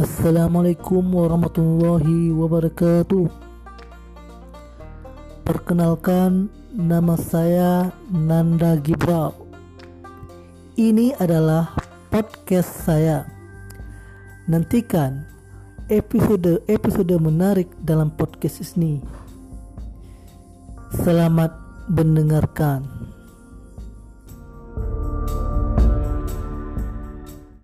Assalamualaikum warahmatullahi wabarakatuh. Perkenalkan, nama saya Nanda Gibral. Ini adalah podcast saya. Nantikan episode-episode menarik dalam podcast ini. Selamat mendengarkan.